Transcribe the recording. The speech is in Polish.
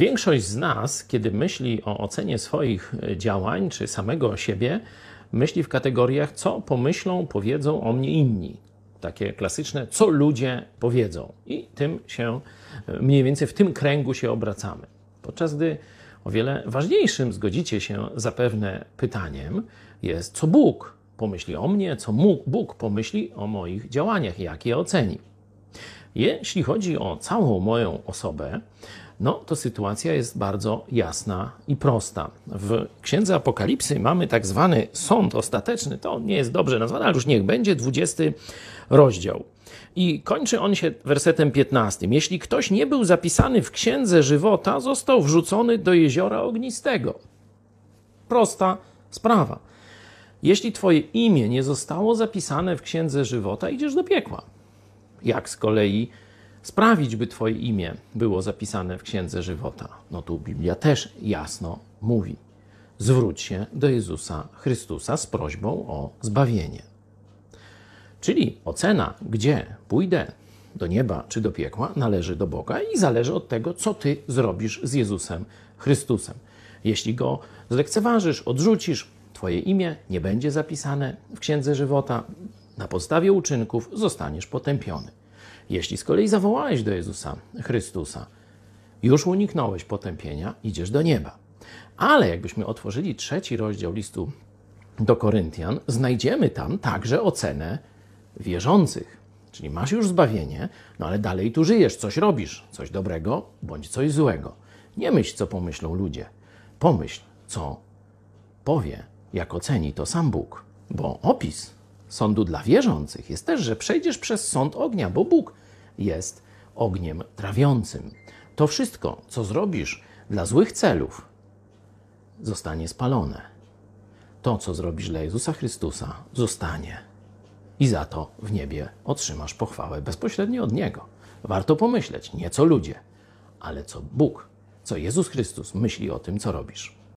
Większość z nas, kiedy myśli o ocenie swoich e, działań czy samego siebie, myśli w kategoriach, co pomyślą, powiedzą o mnie inni. Takie klasyczne, co ludzie powiedzą. I tym się, e, mniej więcej w tym kręgu się obracamy. Podczas gdy o wiele ważniejszym, zgodzicie się zapewne pytaniem, jest, co Bóg pomyśli o mnie, co Bóg pomyśli o moich działaniach, jak je oceni. Jeśli chodzi o całą moją osobę, no to sytuacja jest bardzo jasna i prosta. W Księdze Apokalipsy mamy tak zwany sąd ostateczny, to nie jest dobrze nazwane, ale już niech będzie, 20 rozdział. I kończy on się wersetem 15. Jeśli ktoś nie był zapisany w Księdze Żywota, został wrzucony do jeziora ognistego. Prosta sprawa. Jeśli twoje imię nie zostało zapisane w Księdze Żywota, idziesz do piekła. Jak z kolei sprawić, by Twoje imię było zapisane w Księdze Żywota? No tu Biblia też jasno mówi. Zwróć się do Jezusa Chrystusa z prośbą o zbawienie. Czyli ocena, gdzie pójdę, do nieba czy do piekła, należy do Boga i zależy od tego, co Ty zrobisz z Jezusem Chrystusem. Jeśli go zlekceważysz, odrzucisz, Twoje imię nie będzie zapisane w Księdze Żywota, na podstawie uczynków zostaniesz potępiony. Jeśli z kolei zawołałeś do Jezusa Chrystusa, już uniknąłeś potępienia, idziesz do nieba. Ale jakbyśmy otworzyli trzeci rozdział listu do Koryntian, znajdziemy tam także ocenę wierzących. Czyli masz już zbawienie, no ale dalej tu żyjesz, coś robisz, coś dobrego bądź coś złego. Nie myśl, co pomyślą ludzie. Pomyśl, co powie, jak oceni to sam Bóg. Bo opis sądu dla wierzących jest też, że przejdziesz przez sąd ognia, bo Bóg jest ogniem trawiącym. To wszystko, co zrobisz dla złych celów, zostanie spalone. To, co zrobisz dla Jezusa Chrystusa, zostanie. I za to w niebie otrzymasz pochwałę bezpośrednio od Niego. Warto pomyśleć, nie co ludzie, ale co Bóg, co Jezus Chrystus myśli o tym, co robisz.